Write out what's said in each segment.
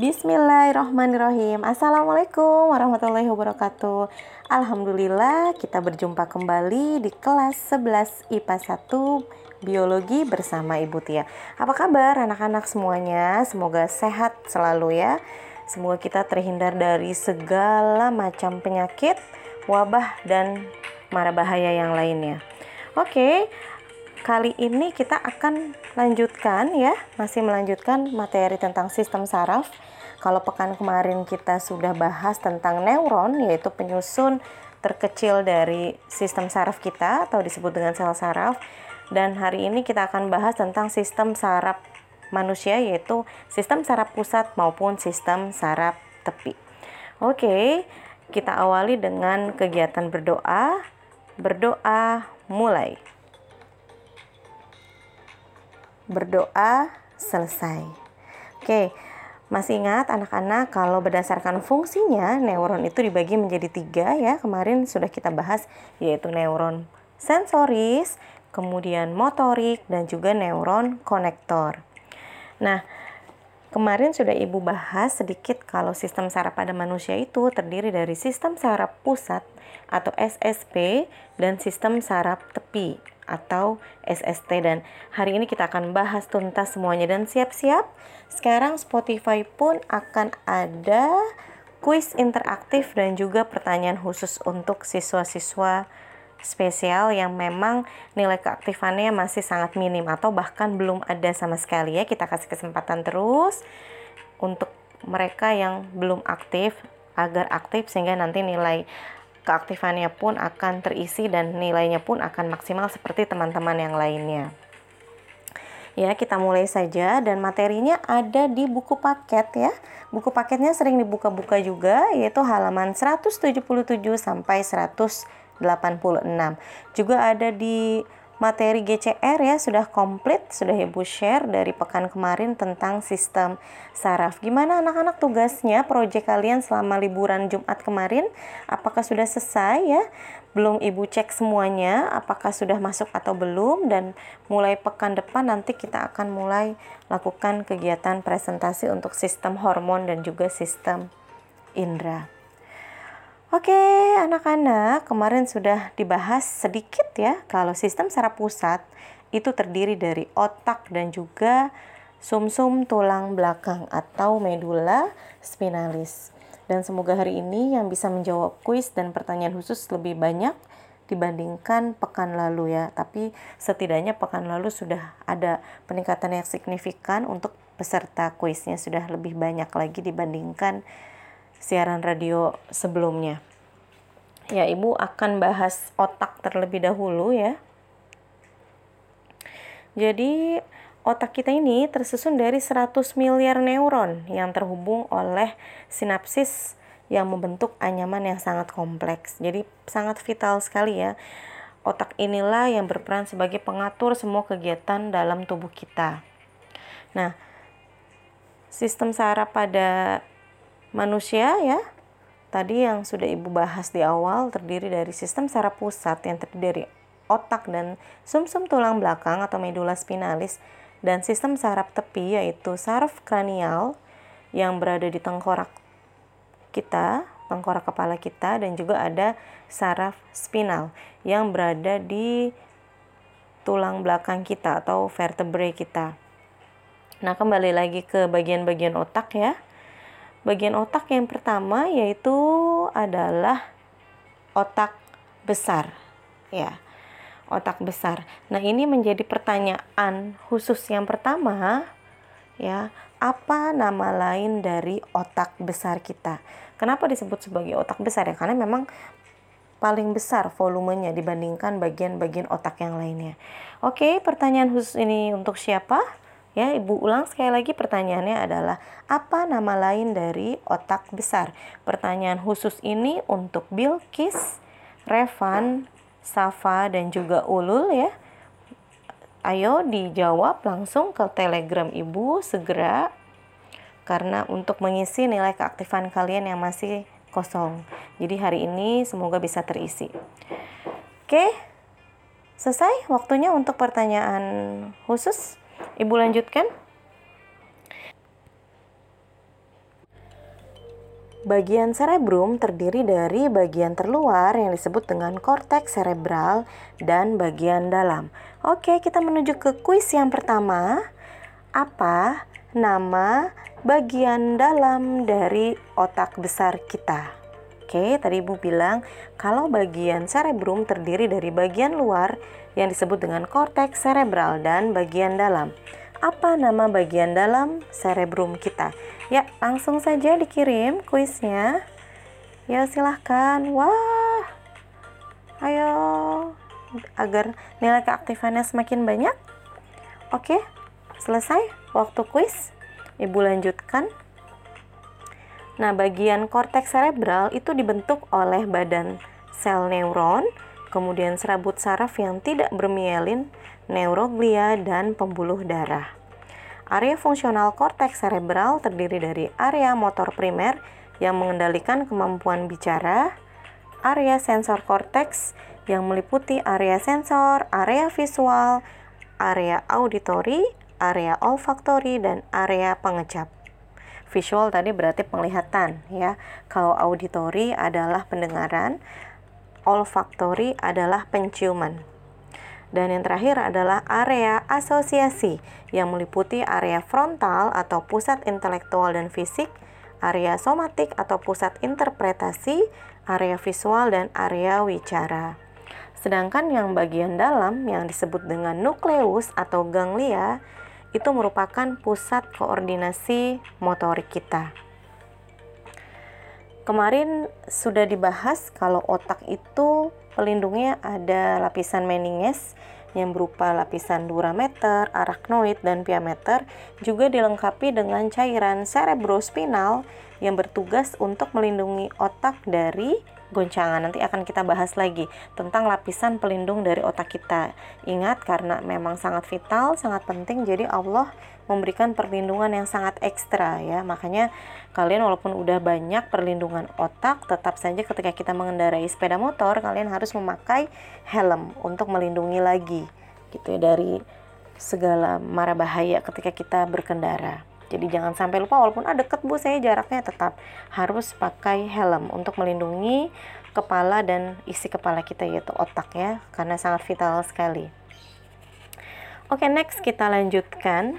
Bismillahirrahmanirrahim. Assalamualaikum warahmatullahi wabarakatuh. Alhamdulillah kita berjumpa kembali di kelas 11 IPA 1 Biologi bersama Ibu Tia. Apa kabar anak-anak semuanya? Semoga sehat selalu ya. Semoga kita terhindar dari segala macam penyakit, wabah, dan mara bahaya yang lainnya. Oke, kali ini kita akan lanjutkan ya, masih melanjutkan materi tentang sistem saraf. Kalau pekan kemarin kita sudah bahas tentang neuron, yaitu penyusun terkecil dari sistem saraf kita atau disebut dengan sel saraf. Dan hari ini kita akan bahas tentang sistem saraf manusia yaitu sistem saraf pusat maupun sistem saraf tepi. Oke, kita awali dengan kegiatan berdoa. Berdoa mulai berdoa selesai. Oke, masih ingat anak-anak kalau berdasarkan fungsinya neuron itu dibagi menjadi tiga ya kemarin sudah kita bahas yaitu neuron sensoris, kemudian motorik dan juga neuron konektor. Nah, kemarin sudah ibu bahas sedikit kalau sistem saraf pada manusia itu terdiri dari sistem saraf pusat atau SSP dan sistem saraf tepi atau SST dan hari ini kita akan bahas tuntas semuanya. Dan siap-siap sekarang Spotify pun akan ada kuis interaktif dan juga pertanyaan khusus untuk siswa-siswa spesial yang memang nilai keaktifannya masih sangat minim atau bahkan belum ada sama sekali ya. Kita kasih kesempatan terus untuk mereka yang belum aktif agar aktif sehingga nanti nilai keaktifannya pun akan terisi dan nilainya pun akan maksimal seperti teman-teman yang lainnya. Ya, kita mulai saja dan materinya ada di buku paket ya. Buku paketnya sering dibuka-buka juga yaitu halaman 177 sampai 186. Juga ada di materi GCR ya sudah komplit, sudah Ibu share dari pekan kemarin tentang sistem saraf. Gimana anak-anak tugasnya, proyek kalian selama liburan Jumat kemarin? Apakah sudah selesai ya? Belum Ibu cek semuanya, apakah sudah masuk atau belum? Dan mulai pekan depan nanti kita akan mulai lakukan kegiatan presentasi untuk sistem hormon dan juga sistem indera. Oke, anak-anak, kemarin sudah dibahas sedikit ya kalau sistem saraf pusat itu terdiri dari otak dan juga sumsum -sum tulang belakang atau medula spinalis. Dan semoga hari ini yang bisa menjawab kuis dan pertanyaan khusus lebih banyak dibandingkan pekan lalu ya. Tapi setidaknya pekan lalu sudah ada peningkatan yang signifikan untuk peserta kuisnya sudah lebih banyak lagi dibandingkan siaran radio sebelumnya. Ya, Ibu akan bahas otak terlebih dahulu ya. Jadi, otak kita ini tersusun dari 100 miliar neuron yang terhubung oleh sinapsis yang membentuk anyaman yang sangat kompleks. Jadi, sangat vital sekali ya. Otak inilah yang berperan sebagai pengatur semua kegiatan dalam tubuh kita. Nah, sistem saraf pada manusia ya tadi yang sudah ibu bahas di awal terdiri dari sistem saraf pusat yang terdiri dari otak dan sumsum -sum tulang belakang atau medula spinalis dan sistem saraf tepi yaitu saraf kranial yang berada di tengkorak kita, tengkorak kepala kita dan juga ada saraf spinal yang berada di tulang belakang kita atau vertebrae kita. Nah, kembali lagi ke bagian-bagian otak ya. Bagian otak yang pertama yaitu adalah otak besar. Ya. Otak besar. Nah, ini menjadi pertanyaan khusus yang pertama ya. Apa nama lain dari otak besar kita? Kenapa disebut sebagai otak besar ya? Karena memang paling besar volumenya dibandingkan bagian-bagian otak yang lainnya. Oke, pertanyaan khusus ini untuk siapa? Ya, Ibu ulang sekali lagi pertanyaannya adalah apa nama lain dari otak besar? Pertanyaan khusus ini untuk Bilkis, Revan, Safa dan juga Ulul ya. Ayo dijawab langsung ke Telegram Ibu segera karena untuk mengisi nilai keaktifan kalian yang masih kosong. Jadi hari ini semoga bisa terisi. Oke. Selesai waktunya untuk pertanyaan khusus. Ibu lanjutkan. Bagian cerebrum terdiri dari bagian terluar yang disebut dengan korteks cerebral dan bagian dalam. Oke, kita menuju ke kuis yang pertama. Apa nama bagian dalam dari otak besar kita? Oke, tadi Ibu bilang kalau bagian cerebrum terdiri dari bagian luar yang disebut dengan korteks cerebral dan bagian dalam. Apa nama bagian dalam cerebrum kita? Ya, langsung saja dikirim kuisnya. Ya, silahkan. Wah, ayo agar nilai keaktifannya semakin banyak. Oke, selesai waktu kuis. Ibu lanjutkan. Nah, bagian korteks cerebral itu dibentuk oleh badan sel neuron, kemudian serabut saraf yang tidak bermielin, neuroglia, dan pembuluh darah. Area fungsional korteks cerebral terdiri dari area motor primer yang mengendalikan kemampuan bicara, area sensor korteks yang meliputi area sensor, area visual, area auditori, area olfaktori, dan area pengecap. Visual tadi berarti penglihatan ya. Kalau auditori adalah pendengaran, olfaktori adalah penciuman. Dan yang terakhir adalah area asosiasi yang meliputi area frontal atau pusat intelektual dan fisik, area somatik atau pusat interpretasi, area visual dan area wicara. Sedangkan yang bagian dalam yang disebut dengan nukleus atau ganglia itu merupakan pusat koordinasi motorik kita. Kemarin sudah dibahas kalau otak itu pelindungnya ada lapisan meninges yang berupa lapisan durameter, arachnoid, dan piameter juga dilengkapi dengan cairan cerebrospinal yang bertugas untuk melindungi otak dari goncangan. Nanti akan kita bahas lagi tentang lapisan pelindung dari otak kita. Ingat karena memang sangat vital, sangat penting jadi Allah memberikan perlindungan yang sangat ekstra ya. Makanya kalian walaupun udah banyak perlindungan otak, tetap saja ketika kita mengendarai sepeda motor kalian harus memakai helm untuk melindungi lagi gitu ya dari segala mara bahaya ketika kita berkendara. Jadi jangan sampai lupa walaupun ada deket bu saya jaraknya tetap harus pakai helm untuk melindungi kepala dan isi kepala kita yaitu otak ya karena sangat vital sekali. Oke next kita lanjutkan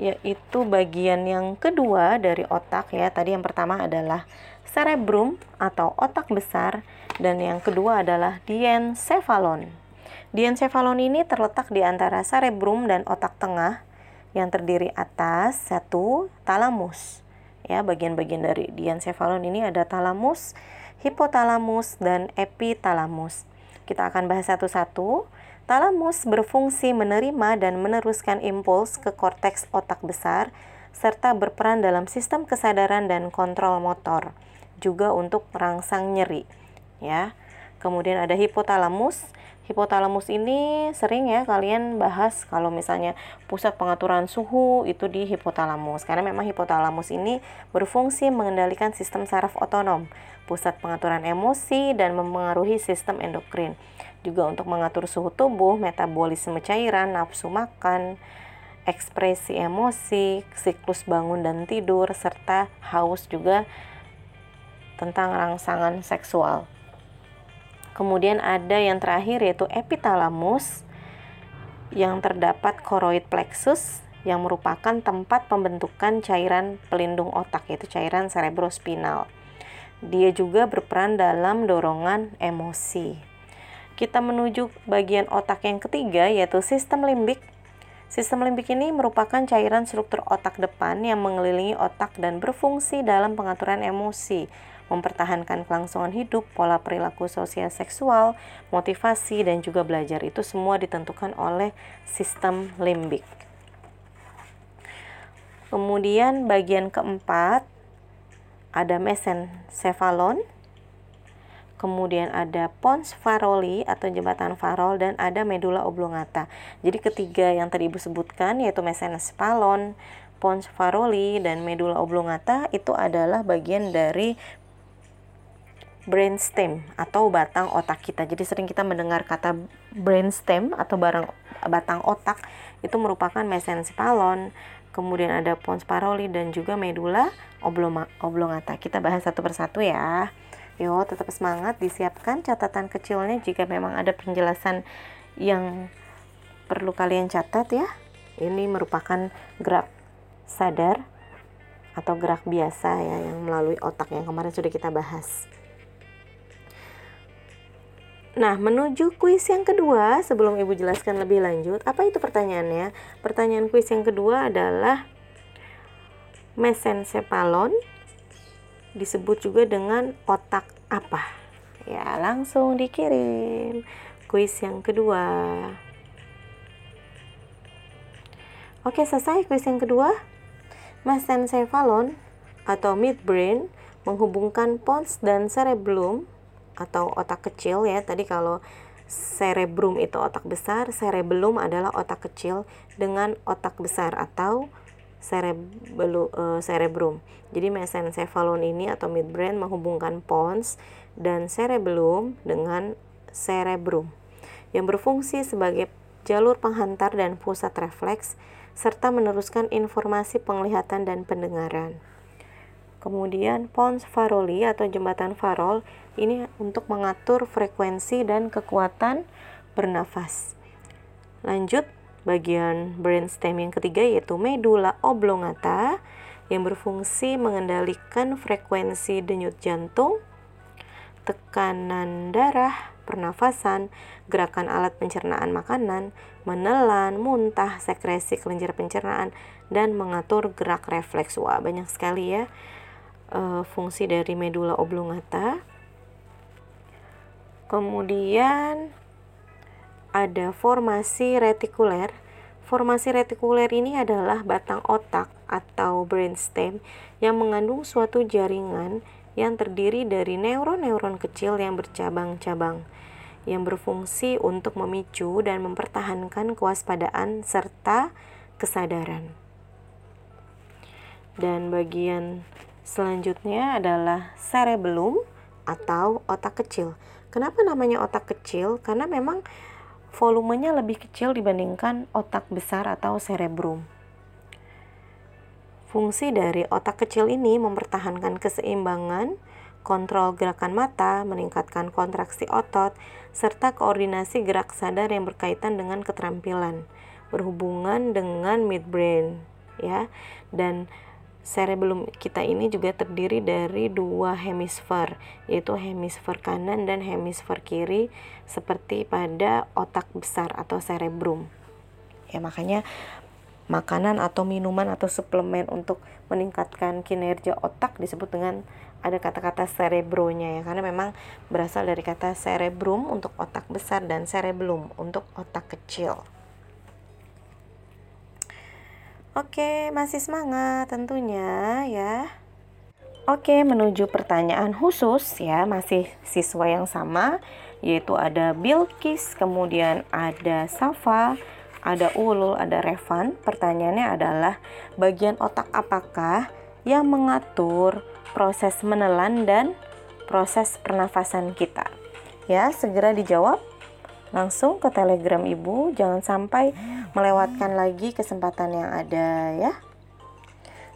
yaitu bagian yang kedua dari otak ya. Tadi yang pertama adalah cerebrum atau otak besar dan yang kedua adalah diencephalon. Diencephalon ini terletak di antara cerebrum dan otak tengah yang terdiri atas satu talamus. Ya, bagian-bagian dari diencephalon ini ada talamus, hipotalamus dan epitalamus. Kita akan bahas satu-satu. Talamus berfungsi menerima dan meneruskan impuls ke korteks otak besar serta berperan dalam sistem kesadaran dan kontrol motor, juga untuk merangsang nyeri. Ya. Kemudian ada hipotalamus. Hipotalamus ini sering ya kalian bahas kalau misalnya pusat pengaturan suhu itu di hipotalamus karena memang hipotalamus ini berfungsi mengendalikan sistem saraf otonom, pusat pengaturan emosi dan mempengaruhi sistem endokrin juga untuk mengatur suhu tubuh, metabolisme cairan, nafsu makan, ekspresi emosi, siklus bangun dan tidur, serta haus juga tentang rangsangan seksual. Kemudian ada yang terakhir yaitu epitalamus yang terdapat koroid plexus yang merupakan tempat pembentukan cairan pelindung otak yaitu cairan cerebrospinal. Dia juga berperan dalam dorongan emosi kita menuju bagian otak yang ketiga yaitu sistem limbik. Sistem limbik ini merupakan cairan struktur otak depan yang mengelilingi otak dan berfungsi dalam pengaturan emosi, mempertahankan kelangsungan hidup, pola perilaku sosial seksual, motivasi, dan juga belajar. Itu semua ditentukan oleh sistem limbik. Kemudian bagian keempat ada mesencephalon kemudian ada pons faroli atau jembatan farol dan ada medula oblongata. Jadi ketiga yang tadi Ibu sebutkan yaitu mesencephalon, pons faroli dan medula oblongata itu adalah bagian dari brainstem atau batang otak kita. Jadi sering kita mendengar kata brainstem atau barang batang otak itu merupakan mesencephalon, kemudian ada pons paroli dan juga medula oblongata. Kita bahas satu persatu ya. Yo, tetap semangat, disiapkan catatan kecilnya jika memang ada penjelasan yang perlu kalian catat ya. Ini merupakan gerak sadar atau gerak biasa ya yang melalui otak yang kemarin sudah kita bahas. Nah, menuju kuis yang kedua, sebelum Ibu jelaskan lebih lanjut, apa itu pertanyaannya? Pertanyaan kuis yang kedua adalah mesencephalon disebut juga dengan otak apa? Ya, langsung dikirim. Kuis yang kedua. Oke, selesai kuis yang kedua. Mesencephalon atau midbrain menghubungkan pons dan cerebellum atau otak kecil ya. Tadi kalau cerebrum itu otak besar, cerebellum adalah otak kecil dengan otak besar atau cerebellum, uh, cerebrum. Jadi mesencephalon ini atau midbrain menghubungkan pons dan cerebellum dengan cerebrum yang berfungsi sebagai jalur penghantar dan pusat refleks serta meneruskan informasi penglihatan dan pendengaran. Kemudian pons faroli atau jembatan farol ini untuk mengatur frekuensi dan kekuatan bernafas. Lanjut bagian brainstem yang ketiga yaitu medula oblongata yang berfungsi mengendalikan frekuensi denyut jantung, tekanan darah, pernafasan, gerakan alat pencernaan makanan, menelan, muntah, sekresi kelenjar pencernaan, dan mengatur gerak refleks. Wah, banyak sekali ya uh, fungsi dari medula oblongata. Kemudian ada formasi retikuler. Formasi retikuler ini adalah batang otak atau brainstem yang mengandung suatu jaringan yang terdiri dari neuron-neuron kecil yang bercabang-cabang yang berfungsi untuk memicu dan mempertahankan kewaspadaan serta kesadaran. Dan bagian Selanjutnya adalah cerebellum atau otak kecil. Kenapa namanya otak kecil? Karena memang volumenya lebih kecil dibandingkan otak besar atau cerebrum. Fungsi dari otak kecil ini mempertahankan keseimbangan, kontrol gerakan mata, meningkatkan kontraksi otot, serta koordinasi gerak sadar yang berkaitan dengan keterampilan berhubungan dengan midbrain ya. Dan cerebellum kita ini juga terdiri dari dua hemisfer, yaitu hemisfer kanan dan hemisfer kiri seperti pada otak besar atau cerebrum. Ya, makanya makanan atau minuman atau suplemen untuk meningkatkan kinerja otak disebut dengan ada kata-kata cerebronya ya karena memang berasal dari kata cerebrum untuk otak besar dan cerebellum untuk otak kecil. Oke, masih semangat tentunya ya. Oke, menuju pertanyaan khusus ya, masih siswa yang sama, yaitu ada Bilkis, kemudian ada Safa, ada Ulul, ada Revan. Pertanyaannya adalah bagian otak apakah yang mengatur proses menelan dan proses pernafasan kita? Ya, segera dijawab langsung ke telegram ibu jangan sampai melewatkan lagi kesempatan yang ada ya.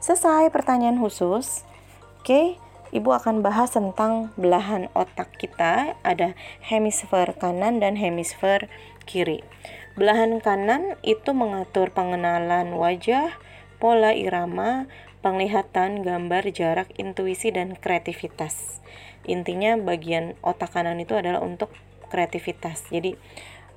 Selesai pertanyaan khusus. Oke ibu akan bahas tentang belahan otak kita. Ada hemisfer kanan dan hemisfer kiri. Belahan kanan itu mengatur pengenalan wajah pola irama penglihatan gambar jarak intuisi dan kreativitas. Intinya bagian otak kanan itu adalah untuk kreativitas. Jadi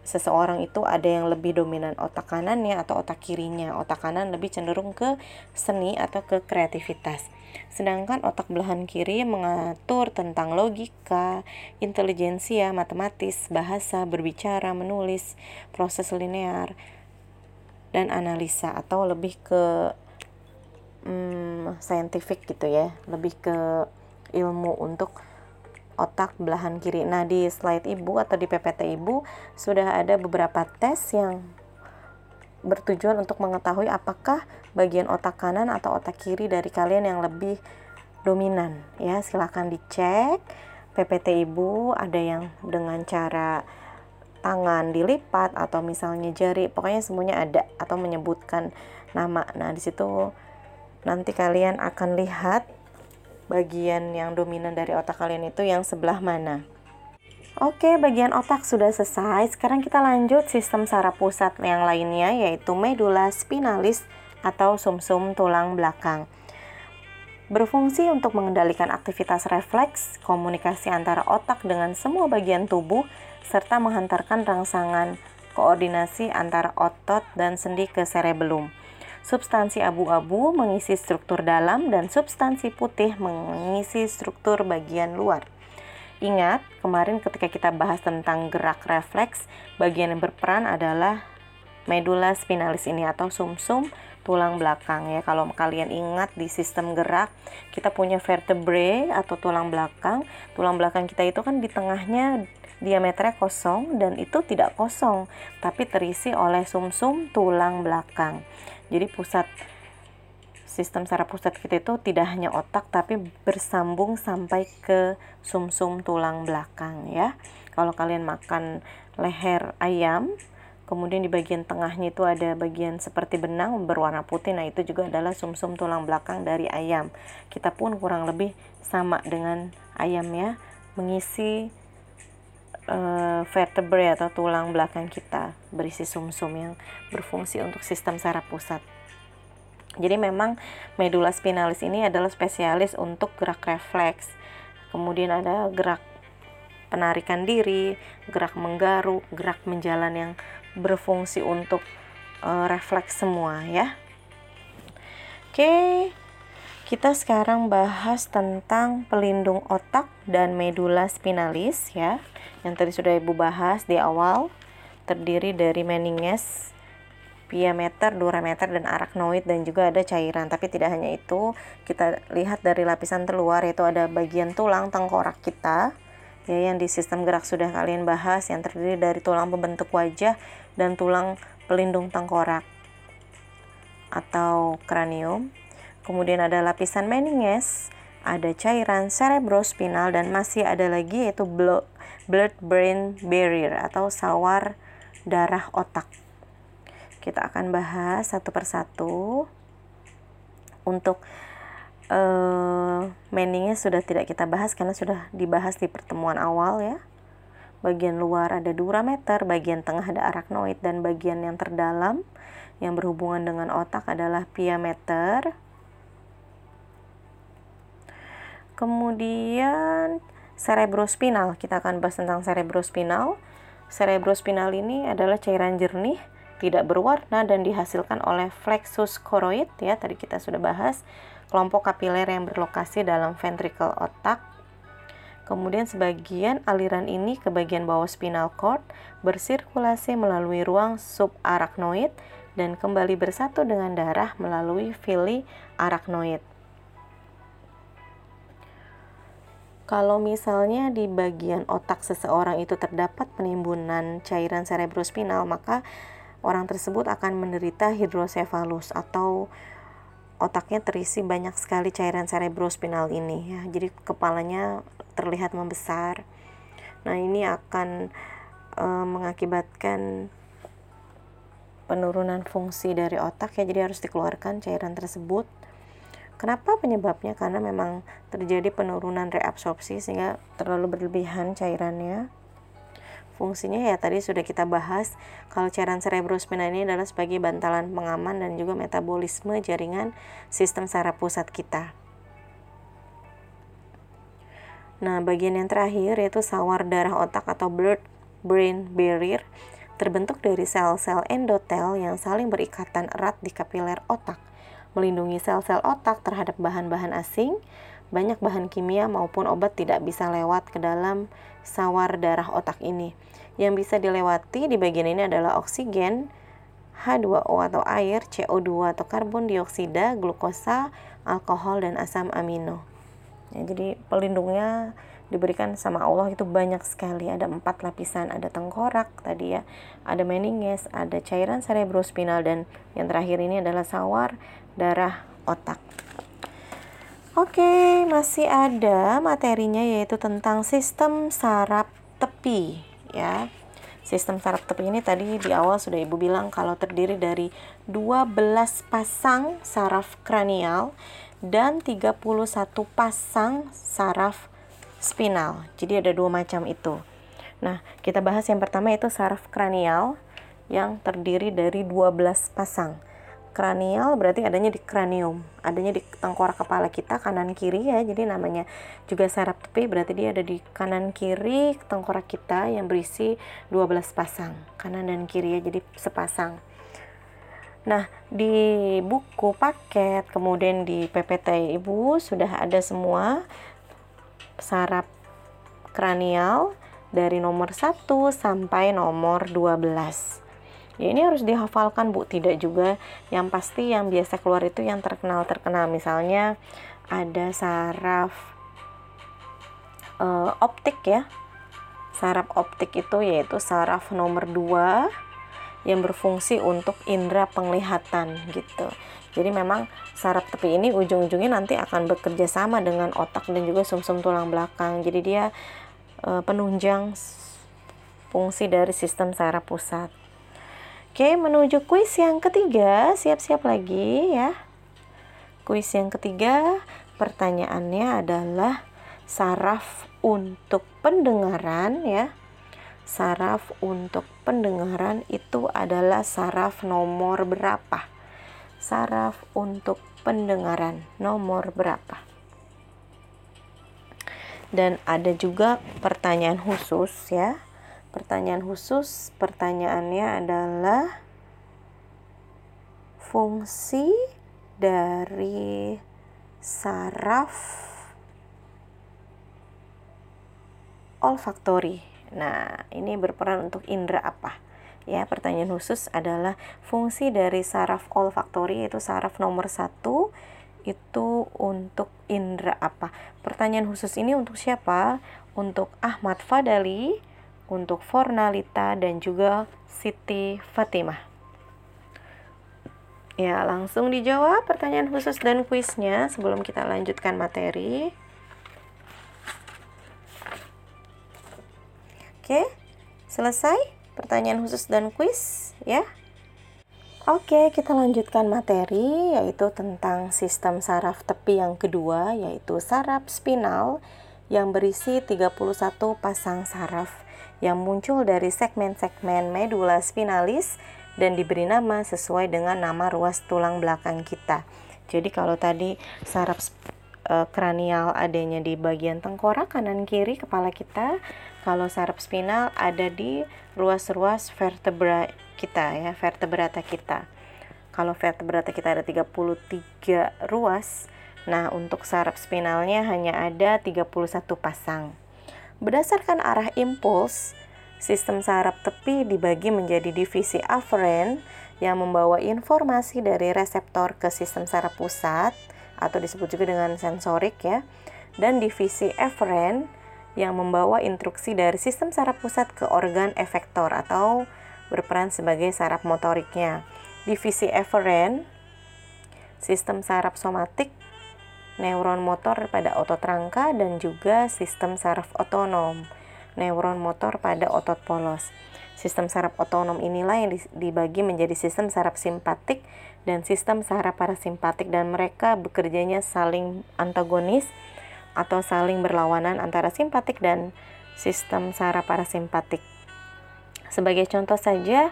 seseorang itu ada yang lebih dominan otak kanannya atau otak kirinya. Otak kanan lebih cenderung ke seni atau ke kreativitas. Sedangkan otak belahan kiri mengatur tentang logika, intelijensia, matematis, bahasa, berbicara, menulis, proses linear, dan analisa atau lebih ke hmm, scientific gitu ya, lebih ke ilmu untuk otak belahan kiri. Nah, di slide Ibu atau di PPT Ibu sudah ada beberapa tes yang bertujuan untuk mengetahui apakah bagian otak kanan atau otak kiri dari kalian yang lebih dominan. Ya, silahkan dicek. PPT Ibu ada yang dengan cara tangan dilipat atau misalnya jari, pokoknya semuanya ada atau menyebutkan nama. Nah, di situ nanti kalian akan lihat bagian yang dominan dari otak kalian itu yang sebelah mana. Oke, bagian otak sudah selesai. Sekarang kita lanjut sistem saraf pusat yang lainnya yaitu medula spinalis atau sumsum -sum tulang belakang. Berfungsi untuk mengendalikan aktivitas refleks, komunikasi antara otak dengan semua bagian tubuh, serta menghantarkan rangsangan koordinasi antara otot dan sendi ke cerebellum. Substansi abu-abu mengisi struktur dalam dan substansi putih mengisi struktur bagian luar. Ingat, kemarin ketika kita bahas tentang gerak refleks, bagian yang berperan adalah medula spinalis ini atau sumsum -sum tulang belakang ya. Kalau kalian ingat di sistem gerak, kita punya vertebrae atau tulang belakang. Tulang belakang kita itu kan di tengahnya diameternya kosong dan itu tidak kosong, tapi terisi oleh sumsum -sum tulang belakang. Jadi pusat sistem saraf pusat kita itu tidak hanya otak tapi bersambung sampai ke sumsum -sum tulang belakang ya. Kalau kalian makan leher ayam, kemudian di bagian tengahnya itu ada bagian seperti benang berwarna putih. Nah, itu juga adalah sumsum -sum tulang belakang dari ayam. Kita pun kurang lebih sama dengan ayam ya, mengisi uh, vertebrae atau tulang belakang kita berisi sumsum -sum yang berfungsi untuk sistem saraf pusat. Jadi memang medula spinalis ini adalah spesialis untuk gerak refleks. Kemudian ada gerak penarikan diri, gerak menggaruk, gerak menjalan yang berfungsi untuk uh, refleks semua ya. Oke, kita sekarang bahas tentang pelindung otak dan medula spinalis ya. Yang tadi sudah Ibu bahas di awal terdiri dari meninges, piameter, durameter, dan arachnoid dan juga ada cairan. Tapi tidak hanya itu, kita lihat dari lapisan terluar yaitu ada bagian tulang tengkorak kita ya yang di sistem gerak sudah kalian bahas yang terdiri dari tulang pembentuk wajah dan tulang pelindung tengkorak atau kranium. Kemudian ada lapisan meninges, ada cairan cerebrospinal dan masih ada lagi yaitu blood brain barrier atau sawar darah otak. Kita akan bahas satu persatu. Untuk uh, meaningnya sudah tidak kita bahas karena sudah dibahas di pertemuan awal ya. Bagian luar ada durameter, bagian tengah ada arachnoid dan bagian yang terdalam yang berhubungan dengan otak adalah piameter. Kemudian cerebrospinal, kita akan bahas tentang cerebrospinal. Cerebrospinal ini adalah cairan jernih tidak berwarna dan dihasilkan oleh flexus choroid ya tadi kita sudah bahas. Kelompok kapiler yang berlokasi dalam ventricle otak. Kemudian sebagian aliran ini ke bagian bawah spinal cord bersirkulasi melalui ruang subarachnoid dan kembali bersatu dengan darah melalui villi arachnoid Kalau misalnya di bagian otak seseorang itu terdapat penimbunan cairan cerebrospinal, maka orang tersebut akan menderita hidrosefalus atau otaknya terisi banyak sekali cairan cerebrospinal ini ya. Jadi kepalanya terlihat membesar. Nah, ini akan e, mengakibatkan penurunan fungsi dari otak ya. Jadi harus dikeluarkan cairan tersebut. Kenapa penyebabnya? Karena memang terjadi penurunan reabsorpsi sehingga terlalu berlebihan cairannya. Fungsinya ya tadi sudah kita bahas, kalau cairan cerebrospinal ini adalah sebagai bantalan pengaman dan juga metabolisme jaringan sistem saraf pusat kita. Nah, bagian yang terakhir yaitu sawar darah otak atau blood brain barrier terbentuk dari sel-sel endotel yang saling berikatan erat di kapiler otak, melindungi sel-sel otak terhadap bahan-bahan asing, banyak bahan kimia maupun obat tidak bisa lewat ke dalam sawar darah otak ini. Yang bisa dilewati di bagian ini adalah oksigen, H2O atau air, CO2 atau karbon dioksida, glukosa, alkohol, dan asam amino. Ya, jadi pelindungnya diberikan sama Allah itu banyak sekali. Ada empat lapisan, ada tengkorak tadi ya, ada meninges, ada cairan cerebrospinal, dan yang terakhir ini adalah sawar darah otak. Oke, masih ada materinya yaitu tentang sistem saraf tepi ya. Sistem saraf tepi ini tadi di awal sudah Ibu bilang kalau terdiri dari 12 pasang saraf kranial dan 31 pasang saraf spinal. Jadi ada dua macam itu. Nah, kita bahas yang pertama itu saraf kranial yang terdiri dari 12 pasang. Kranial berarti adanya di kranium, adanya di tengkorak kepala kita kanan kiri ya. Jadi namanya juga saraf tepi berarti dia ada di kanan kiri tengkorak kita yang berisi 12 pasang, kanan dan kiri ya. Jadi sepasang. Nah, di buku paket kemudian di PPT Ibu sudah ada semua saraf kranial dari nomor 1 sampai nomor 12 ya ini harus dihafalkan bu. Tidak juga yang pasti yang biasa keluar itu yang terkenal terkenal. Misalnya ada saraf uh, optik ya. Saraf optik itu yaitu saraf nomor 2 yang berfungsi untuk indera penglihatan gitu. Jadi memang saraf tepi ini ujung-ujungnya nanti akan bekerja sama dengan otak dan juga sumsum -sum tulang belakang. Jadi dia uh, penunjang fungsi dari sistem saraf pusat Oke, menuju kuis yang ketiga, siap-siap lagi ya. Kuis yang ketiga, pertanyaannya adalah saraf untuk pendengaran ya. Saraf untuk pendengaran itu adalah saraf nomor berapa? Saraf untuk pendengaran nomor berapa? Dan ada juga pertanyaan khusus ya Pertanyaan khusus, pertanyaannya adalah fungsi dari saraf olfaktori. Nah, ini berperan untuk indera apa? Ya, pertanyaan khusus adalah fungsi dari saraf olfaktori yaitu saraf nomor satu itu untuk indera apa? Pertanyaan khusus ini untuk siapa? Untuk Ahmad Fadali, untuk Fornalita dan juga Siti Fatimah. Ya, langsung dijawab pertanyaan khusus dan kuisnya sebelum kita lanjutkan materi. Oke, selesai pertanyaan khusus dan kuis ya. Oke, kita lanjutkan materi yaitu tentang sistem saraf tepi yang kedua yaitu saraf spinal yang berisi 31 pasang saraf yang muncul dari segmen-segmen medula spinalis dan diberi nama sesuai dengan nama ruas tulang belakang kita. Jadi kalau tadi saraf e, kranial adanya di bagian tengkorak kanan kiri kepala kita, kalau saraf spinal ada di ruas-ruas vertebra kita ya, vertebrata kita. Kalau vertebrata kita ada 33 ruas, nah untuk saraf spinalnya hanya ada 31 pasang. Berdasarkan arah impuls, sistem saraf tepi dibagi menjadi divisi aferen yang membawa informasi dari reseptor ke sistem saraf pusat atau disebut juga dengan sensorik ya, dan divisi eferen yang membawa instruksi dari sistem saraf pusat ke organ efektor atau berperan sebagai saraf motoriknya. Divisi eferen sistem saraf somatik neuron motor pada otot rangka dan juga sistem saraf otonom, neuron motor pada otot polos. Sistem saraf otonom inilah yang dibagi menjadi sistem saraf simpatik dan sistem saraf parasimpatik dan mereka bekerjanya saling antagonis atau saling berlawanan antara simpatik dan sistem saraf parasimpatik. Sebagai contoh saja,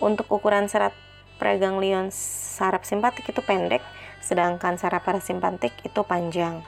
untuk ukuran serat preganglion saraf simpatik itu pendek, sedangkan saraf parasimpatik itu panjang.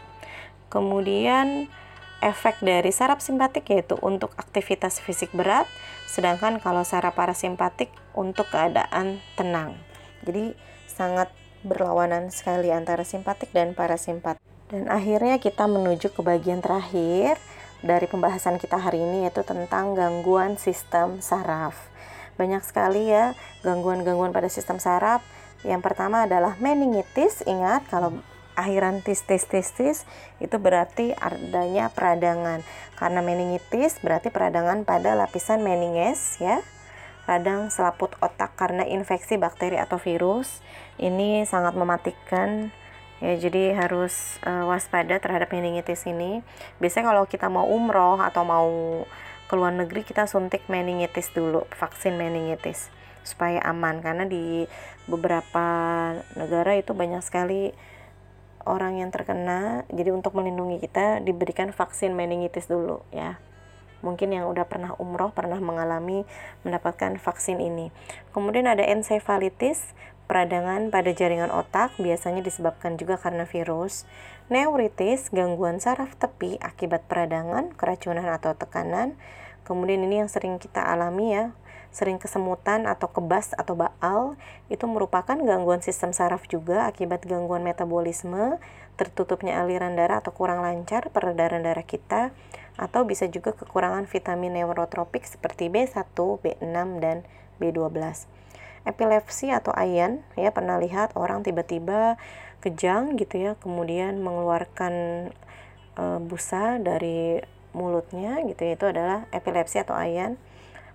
Kemudian efek dari saraf simpatik yaitu untuk aktivitas fisik berat, sedangkan kalau saraf parasimpatik untuk keadaan tenang. Jadi sangat berlawanan sekali antara simpatik dan parasimpatik. Dan akhirnya kita menuju ke bagian terakhir dari pembahasan kita hari ini yaitu tentang gangguan sistem saraf. Banyak sekali ya gangguan-gangguan pada sistem saraf yang pertama adalah meningitis. Ingat kalau akhiran tis tis tis tis itu berarti adanya peradangan. Karena meningitis berarti peradangan pada lapisan meninges ya. Radang selaput otak karena infeksi bakteri atau virus. Ini sangat mematikan ya jadi harus uh, waspada terhadap meningitis ini biasanya kalau kita mau umroh atau mau ke luar negeri kita suntik meningitis dulu vaksin meningitis supaya aman. Karena di beberapa negara itu banyak sekali orang yang terkena. Jadi untuk melindungi kita diberikan vaksin meningitis dulu ya. Mungkin yang udah pernah umroh pernah mengalami mendapatkan vaksin ini. Kemudian ada ensefalitis peradangan pada jaringan otak biasanya disebabkan juga karena virus. Neuritis gangguan saraf tepi akibat peradangan keracunan atau tekanan. Kemudian ini yang sering kita alami ya sering kesemutan atau kebas atau baal itu merupakan gangguan sistem saraf juga akibat gangguan metabolisme, tertutupnya aliran darah atau kurang lancar peredaran darah kita atau bisa juga kekurangan vitamin neurotropik seperti B1, B6 dan B12. Epilepsi atau ayan ya pernah lihat orang tiba-tiba kejang gitu ya, kemudian mengeluarkan e, busa dari mulutnya gitu ya, itu adalah epilepsi atau ayan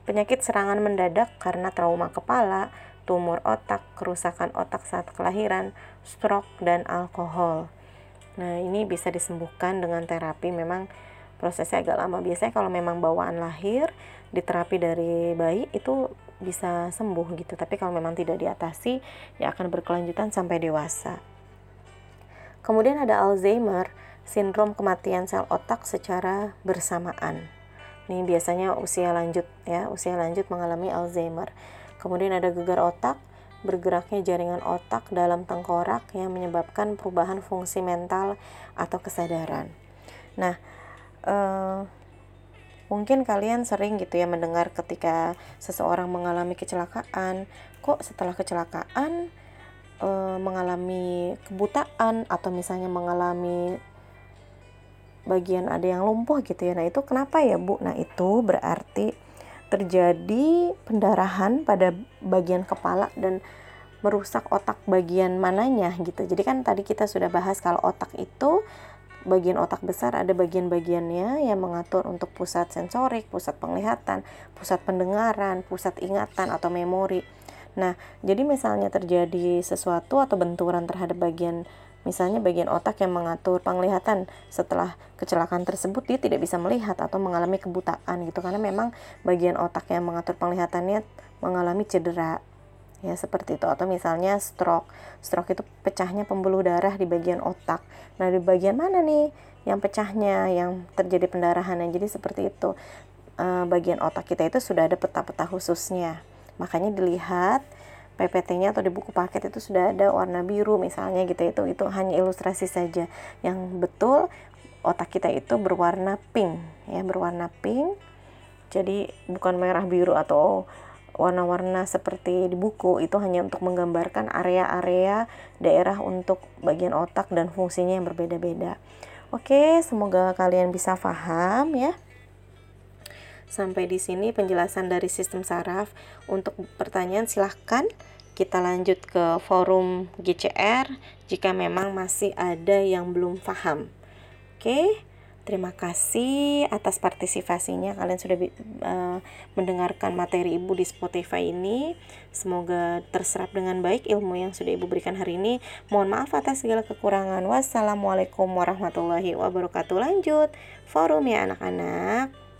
penyakit serangan mendadak karena trauma kepala, tumor otak, kerusakan otak saat kelahiran, stroke, dan alkohol. Nah, ini bisa disembuhkan dengan terapi. Memang prosesnya agak lama. Biasanya kalau memang bawaan lahir, diterapi dari bayi itu bisa sembuh gitu. Tapi kalau memang tidak diatasi, ya akan berkelanjutan sampai dewasa. Kemudian ada Alzheimer, sindrom kematian sel otak secara bersamaan. Ini biasanya usia lanjut ya, usia lanjut mengalami Alzheimer. Kemudian ada gegar otak, bergeraknya jaringan otak dalam tengkorak yang menyebabkan perubahan fungsi mental atau kesadaran. Nah, eh, mungkin kalian sering gitu ya mendengar ketika seseorang mengalami kecelakaan, kok setelah kecelakaan eh, mengalami kebutaan atau misalnya mengalami bagian ada yang lumpuh gitu ya. Nah, itu kenapa ya, Bu? Nah, itu berarti terjadi pendarahan pada bagian kepala dan merusak otak bagian mananya gitu. Jadi kan tadi kita sudah bahas kalau otak itu bagian otak besar ada bagian-bagiannya yang mengatur untuk pusat sensorik, pusat penglihatan, pusat pendengaran, pusat ingatan atau memori. Nah, jadi misalnya terjadi sesuatu atau benturan terhadap bagian Misalnya bagian otak yang mengatur penglihatan setelah kecelakaan tersebut dia tidak bisa melihat atau mengalami kebutaan gitu. Karena memang bagian otak yang mengatur penglihatannya mengalami cedera. Ya seperti itu. Atau misalnya stroke. Stroke itu pecahnya pembuluh darah di bagian otak. Nah di bagian mana nih yang pecahnya yang terjadi pendarahan jadi seperti itu. E, bagian otak kita itu sudah ada peta-peta khususnya. Makanya dilihat PPT-nya atau di buku paket itu sudah ada warna biru misalnya gitu itu itu hanya ilustrasi saja yang betul otak kita itu berwarna pink ya berwarna pink jadi bukan merah biru atau warna-warna seperti di buku itu hanya untuk menggambarkan area-area daerah untuk bagian otak dan fungsinya yang berbeda-beda. Oke, semoga kalian bisa paham ya. Sampai di sini penjelasan dari sistem saraf. Untuk pertanyaan silahkan kita lanjut ke forum GCR jika memang masih ada yang belum paham. Oke, terima kasih atas partisipasinya. Kalian sudah uh, mendengarkan materi Ibu di Spotify ini. Semoga terserap dengan baik ilmu yang sudah Ibu berikan hari ini. Mohon maaf atas segala kekurangan. Wassalamualaikum warahmatullahi wabarakatuh. Lanjut forum ya anak-anak.